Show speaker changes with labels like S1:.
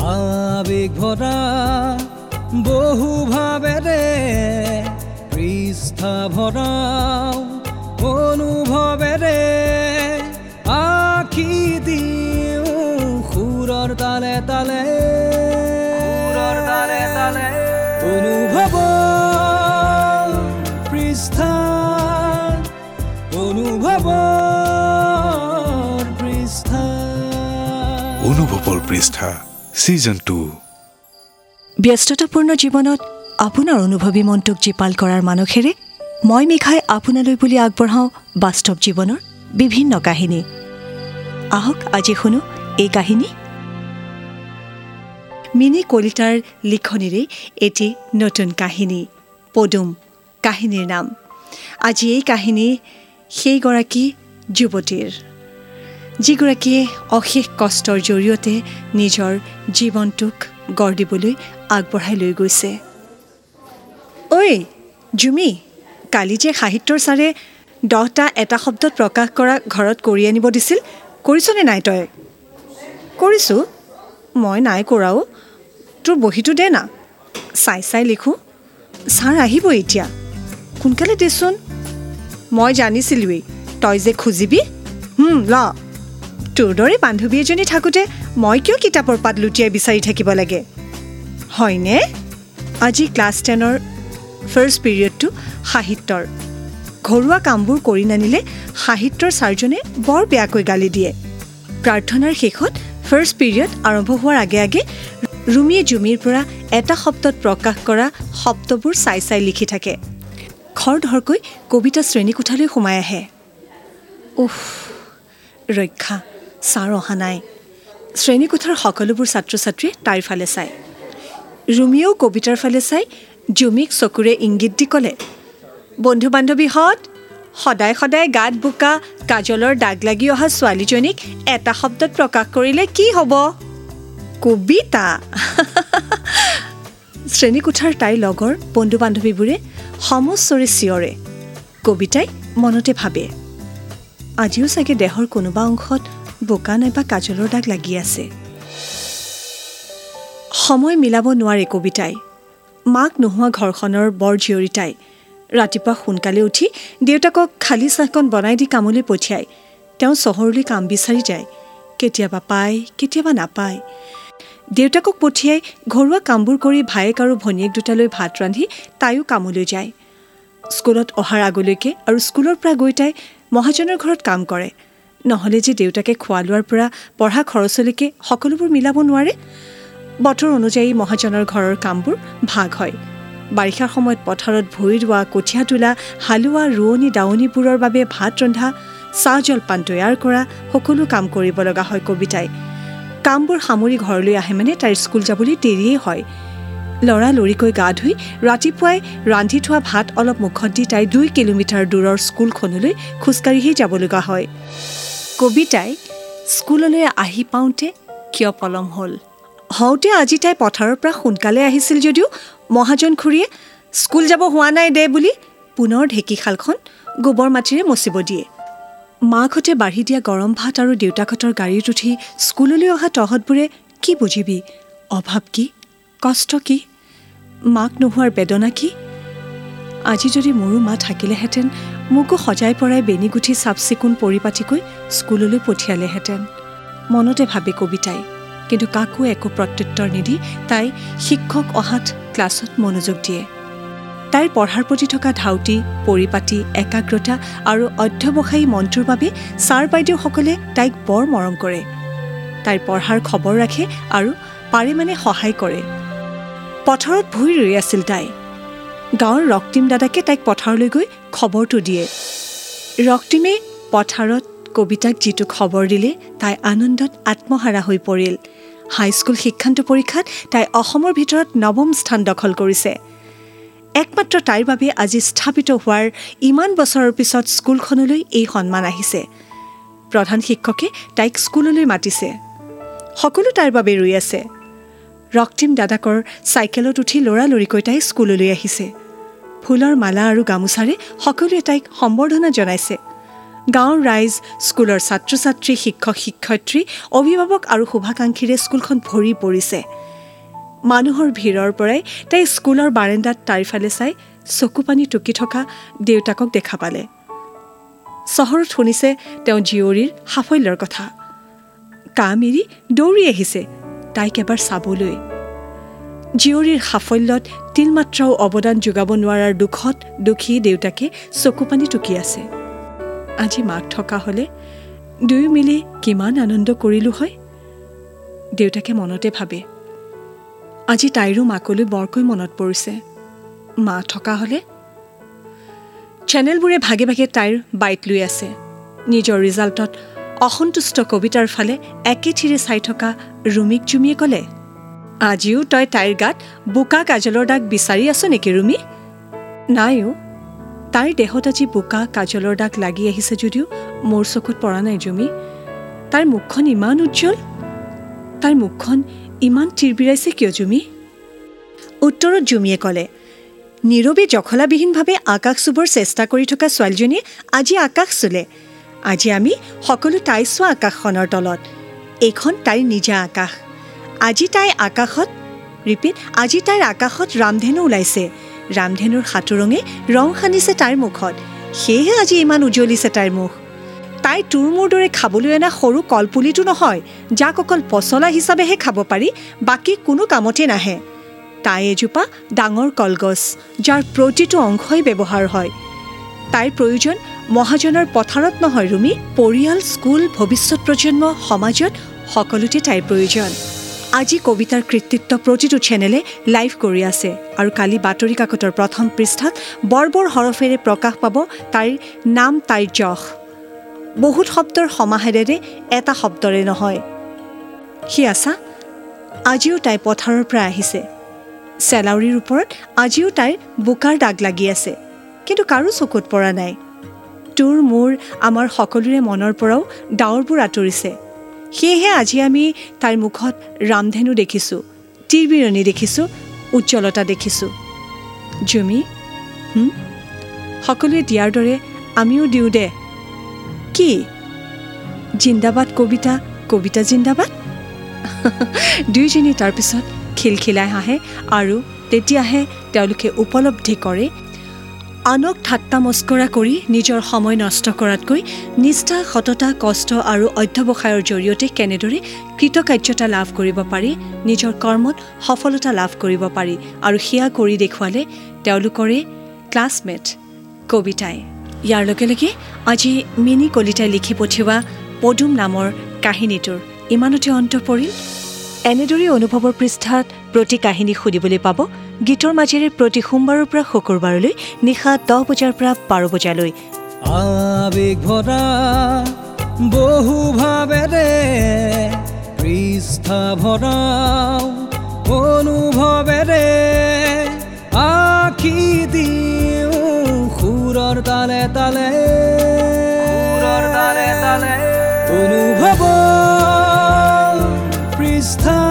S1: আবেগ ভৰা বহু ভাবেৰে পৃষ্ঠা ভৰাও অনুভৱেৰে আখি দিওঁ সুৰৰ তালে তালে। সুৰৰ তালে তালে। অনুভৱ পৃষ্ঠা অনুভৱ পৃষ্ঠা।
S2: অনুভৱৰ পৃষ্ঠা। ছিজন টু
S3: ব্যস্ততাপূৰ্ণ জীৱনত আপোনাৰ অনুভৱী মনটোক জীপাল কৰাৰ মানসেৰে মই মেঘাই আপোনালৈ বুলি আগবঢ়াওঁ বাস্তৱ জীৱনৰ বিভিন্ন কাহিনী। আহক আজি শুনো এই কাহিনী। মিনি কলিতাৰ লিখনিৰে এটি নতুন কাহিনী পদুম কাহিনীৰ নাম। আজি এই কাহিনী সেইগৰাকী যুৱতীৰ। যিগৰাকীয়ে অশেষ কষ্টৰ জৰিয়তে নিজৰ জীৱনটোক গঢ় দিবলৈ আগবঢ়াই লৈ গৈছে। ঐ জুমি কালি যে সাহিত্যৰ ছাৰে দহটা এটা শব্দত প্ৰকাশ কৰা ঘৰত কৰি আনিব দিছিল কৰিছনে নাই তই? কৰিছোঁ। মই নাই কৰাও। তোৰ বহীটো দে না। চাই চাই লিখোঁ। ছাৰ আহিব এতিয়া। সোনকালে দেচোন। মই জানিছিলোঁৱেই। তই যে খুজিবি? ল। তোৰ দৰে বান্ধৱী এজনী থাকোঁতে মই কিয় কিতাপৰ পাত লুটিয়াই বিচাৰি থাকিব লাগে? হয়নে? আজি ক্লাছ টেনৰ ফাৰ্ষ্ট পিৰিয়ডটো সাহিত্যৰ। ঘৰুৱা কামবোৰ কৰি নানিলে সাহিত্যৰ ছাৰজনে বৰ বেয়াকৈ গালি দিয়ে। প্ৰাৰ্থনাৰ শেষত ফাৰ্ষ্ট পিৰিয়ড আৰম্ভ হোৱাৰ আগে আগে ৰুমিয়ে জুমিৰ পৰা এটা শব্দত প্ৰকাশ কৰা শব্দবোৰ চাই চাই লিখি থাকে। খৰধৰকৈ কবিতা শ্ৰেণীকোঠালৈ সোমাই আহে। উফ ৰক্ষা। ছাৰ অহা নাই শ্ৰেণীকোঠাৰ সকলোবোৰ ছাত্ৰ ছাত্ৰীয়ে তাইৰ ফালে চায় ৰুমিয়েও কবিতাৰ ফালে চাই জুমিক চকুৰে ইংগিত দি ক'লে বন্ধু বান্ধৱীহঁত সদায় সদায় গাত বোকা কাজলৰ দাগ লাগি অহা ছোৱালীজনীক এটা শব্দত প্ৰকাশ কৰিলে কি হ'ব কবিতা শ্ৰেণীকোঠাৰ তাইৰ লগৰ বন্ধু বান্ধৱীবোৰে সমস্বৰে চিঞৰে কবিতাই মনতে ভাবে আজিও চাগে দেহৰ কোনোবা অংশত বোকা নাইবা কাজলৰ দাগ লাগি আছে। সময় মিলাব নোৱাৰে কবিতাই। মাক নোহোৱা ঘৰখনৰ বৰ জীয়ৰী তাই ৰাতিপুৱা সোনকালে উঠি দেউতাকক খালী চাহকণ বনাই দি কামলৈ পঠিয়ায় তেওঁ চহৰলৈ কাম বিচাৰি যায়। কেতিয়াবা পায় কেতিয়াবা নাপায়। দেউতাকক পঠিয়াই ঘৰুৱা কামবোৰ কৰি ভায়েক আৰু ভনীয়েক দুটালৈ ভাত ৰান্ধি তাইও কামলৈ যায়। স্কুলত অহাৰ আগলৈকে আৰু স্কুলৰ পৰা গৈ তাই মহাজনৰ ঘৰত কাম কৰে। নহ'লে যে দেউতাকে খোৱা লোৱাৰ পৰা পঢ়া খৰচলৈকে সকলোবোৰ মিলাব নোৱাৰে? বতৰ অনুযায়ী মহাজনৰ ঘৰৰ কামবোৰ ভাগ হয়। বাৰিষাৰ সময়ত পথাৰত ভূঁই ৰোৱা কঠীয়া তোলা হালোৱা ৰোৱনী দাৱনীবোৰৰ বাবে ভাত ৰন্ধা চাহ জলপান তৈয়াৰ কৰা সকলো কাম কৰিব লগা হয় কবিতাই। কামবোৰ সামৰি ঘৰলৈ আহে মানে তাইৰ স্কুল যাবলৈ দেৰিয়েই হয়। লৰালৰিকৈ গা ধুই ৰাতিপুৱাই ৰান্ধি থোৱা ভাত অলপ মুখত দি তাই দুই কিলোমিটাৰ দূৰৰ স্কুলখনলৈ খোজকাঢ়িহে যাব লগা হয়। কবিতাই স্কুললৈ আহি পাওঁতে কিয় পলম হ'ল? হওঁতে আজি তাই পথাৰৰ পৰা সোনকালে আহিছিল যদিও মহাজন খুৰীয়ে স্কুল যাব হোৱা নাই দে বুলি পুনৰ ঢেঁকীশালখন গোবৰ মাটিৰে মচিব দিয়ে। মাকহঁতে বাঢ়ি দিয়া গৰম ভাত আৰু দেউতাকহঁতৰ গাড়ীত উঠি স্কুললৈ অহা তহঁতবোৰে কি বুজিবি? অভাৱ কি? কষ্ট কি? মাক নোহোৱাৰ বেদনা কি? আজি যদি মোৰো মা থাকিলেহেঁতেন মোকো সজাই পৰাই বেনী গুঠি চাফ চিকুণ পৰিপাটিকৈ স্কুললৈ পঠিয়ালেহেঁতেন। মনতে ভাবে কবিতাই কিন্তু কাকো একো প্ৰত্যুত্তৰ নিদি তাই শিক্ষক অহাত ক্লাছত মনোযোগ দিয়ে। তাইৰ পঢ়াৰ প্ৰতি থকা ধাউতি পৰিপাটি একাগ্ৰতা আৰু অধ্যৱসায়ী মনটোৰ বাবে ছাৰ বাইদেউসকলে তাইক বৰ মৰম কৰে। তাইৰ পঢ়াৰ খবৰ ৰাখে আৰু পাৰে মানে সহায় কৰে। পথাৰত ভূঁই ৰুই আছিল তাই। গাঁৱৰ ৰক্তিম দাদাকে তাইক পথাৰলৈ গৈ খবৰটো দিয়ে। ৰক্তিমে পথাৰত কবিতাক যিটো খবৰ দিলে তাই আনন্দত আত্মহাৰা হৈ পৰিল। হাইস্কুল শিক্ষান্ত পৰীক্ষাত তাই অসমৰ ভিতৰত নৱম স্থান দখল কৰিছে। একমাত্ৰ তাইৰ বাবে আজি স্থাপিত হোৱাৰ ইমান বছৰৰ পিছত স্কুলখনলৈ এই সন্মান আহিছে। প্ৰধান শিক্ষকে তাইক স্কুললৈ মাতিছে। সকলো তাইৰ বাবে ৰৈ আছে। ৰক্তিম দাদাকৰ চাইকেলত উঠি লৰালৰিকৈ তাই স্কুললৈ আহিছে। ফুলৰ মালা আৰু গামোচাৰে সকলোৱে তাইক সম্বৰ্ধনা জনাইছে। গাঁৱৰ ৰাইজ স্কুলৰ ছাত্ৰ ছাত্ৰী শিক্ষক শিক্ষয়িত্ৰী অভিভাৱক আৰু শুভাকাংক্ষীৰে স্কুলখন ভৰি পৰিছে। মানুহৰ ভিৰৰ পৰাই তাই স্কুলৰ বাৰেণ্ডাত তাইৰ ফালে চাই চকু পানী টুকি থকা দেউতাকক দেখা পালে। চহৰত শুনিছে তেওঁ জীয়ৰীৰ সাফল্যৰ কথা। কাম এৰি দৌৰি আহিছে। তাইক এবাৰ চাবলৈ। জীয়ৰীৰ সাফল্যত তিলমাত্ৰাও অৱদান যোগাব নোৱাৰাৰ দুখত দুখী দেউতাকে চকু পানী টুকি আছে। আজি মাক থকা হ'লে দুয়ো মিলি কিমান আনন্দ কৰিলোঁ হয়? দেউতাকে মনতে ভাবে আজি তাইৰো মাকলৈ বৰকৈ মনত পৰিছে। মা থকা হ'লে? চেনেলবোৰে ভাগে ভাগে তাইৰ বাইট লৈ আছে। নিজৰ ৰিজাল্টত অসন্তুষ্ট কবিতাৰ ফালে একেথিৰে চাই থকা ৰুমিক জুমিয়ে ক'লে আজিও তই তাইৰ গাত বোকা কাজলৰ দাগ বিচাৰি আছ নেকি ৰুমি? নাইও তাইৰ দেহত আজি বোকা কাজলৰ দাগ লাগি আহিছে যদিও মোৰ চকুত পৰা নাই জুমি। তাইৰ মুখখন ইমান উজ্জ্বল? তাইৰ মুখখন ইমান তিৰবিৰাইছে কিয় জুমি? উত্তৰত জুমিয়ে ক'লে নীৰৱে জখলাবিহীনভাৱে আকাশ চুবৰ চেষ্টা কৰি থকা ছোৱালীজনীয়ে আজি আকাশ চুলে। আজি আমি সকলো তাই চোৱা আকাশখনৰ তলত। এইখন তাইৰ নিজা আকাশ। আজি তাই আকাশত ৰিপিট আজি তাইৰ আকাশত ৰামধেনু ওলাইছে। ৰামধেনুৰ সাঁতোৰঙে ৰং সানিছে তাইৰ মুখত। সেয়েহে আজি ইমান উজ্বলিছে তাইৰ মুখ। তাই তোৰ মোৰ দৰে খাবলৈ অনা সৰু কলপুলিটো নহয় যাক অকল পচলা হিচাপেহে খাব পাৰি বাকী কোনো কামতে নাহে। তাই এজোপা ডাঙৰ কলগছ যাৰ প্ৰতিটো অংশই ব্যৱহাৰ হয়। তাইৰ প্ৰয়োজন মহাজনৰ পথাৰত নহয় ৰুমি। পৰিয়াল স্কুল ভৱিষ্যত প্ৰজন্ম সমাজত সকলোতে তাইৰ প্ৰয়োজন। আজি কবিতাৰ কৃতিত্ব প্ৰতিটো চেনেলে লাইভ কৰি আছে আৰু কালি বাতৰি কাকতৰ প্ৰথম পৃষ্ঠাত বৰ বৰ হৰফেৰে প্ৰকাশ পাব তাইৰ নাম তাইৰ যশ। বহুত শব্দৰ সমাহেৰেৰে এটা শব্দৰে নহয়। সি আছা? আজিও তাই পথাৰৰ পৰা আহিছে। চেলাউৰীৰ ওপৰত আজিও তাইৰ বোকাৰ দাগ লাগি আছে। কিন্তু কাৰো চকুত পৰা নাই। তোৰ মোৰ আমাৰ সকলোৰে মনৰ পৰাও ডাৱৰবোৰ আঁতৰিছে। সেয়েহে আজি আমি তাইৰ মুখত ৰামধেনু দেখিছোঁ তিৰবিৰণি দেখিছোঁ উজ্জ্বলতা দেখিছোঁ। জুমি সকলোৱে দিয়াৰ দৰে আমিও দিওঁ দে। কি? জিন্দাবাদ কবিতা কবিতা জিন্দাবাদ? দুয়োজনী তাৰপিছত খিলখিলাই হাঁহে আৰু তেতিয়াহে তেওঁলোকে উপলব্ধি কৰে আনক ঠাট্টা মস্কৰা কৰি নিজৰ সময় নষ্ট কৰাতকৈ নিষ্ঠা সততা কষ্ট আৰু অধ্যৱসায়ৰ জৰিয়তে কেনেদৰে কৃতকাৰ্যতা লাভ কৰিব পাৰি নিজৰ কৰ্মত সফলতা লাভ কৰিব পাৰি আৰু সেয়া কৰি দেখুৱালে তেওঁলোকৰে ক্লাছমেট কবিতাই। ইয়াৰ লগে লগে আজি মিনি কলিতাই লিখি পঠিওৱা পদুম নামৰ কাহিনীটোৰ ইমানতে অন্ত পৰিল। এনেদৰে অনুভৱৰ পৃষ্ঠাত প্ৰতি কাহিনী শুনিবলৈ পাব গীতৰ মাজেৰে প্ৰতি সোমবাৰৰ পৰা শুকুৰবাৰলৈ নিশা দহ বজাৰ পৰা বাৰ বজালৈ।
S1: আবেগ ভৰা বহু ভাবেৰে পৃষ্ঠা ভৰাও অনুভৱেৰে আখি দিওঁ সুৰৰ তালে তালে। সুৰৰ তালে তালে। অনুভৱ পৃষ্ঠা অনুভৱ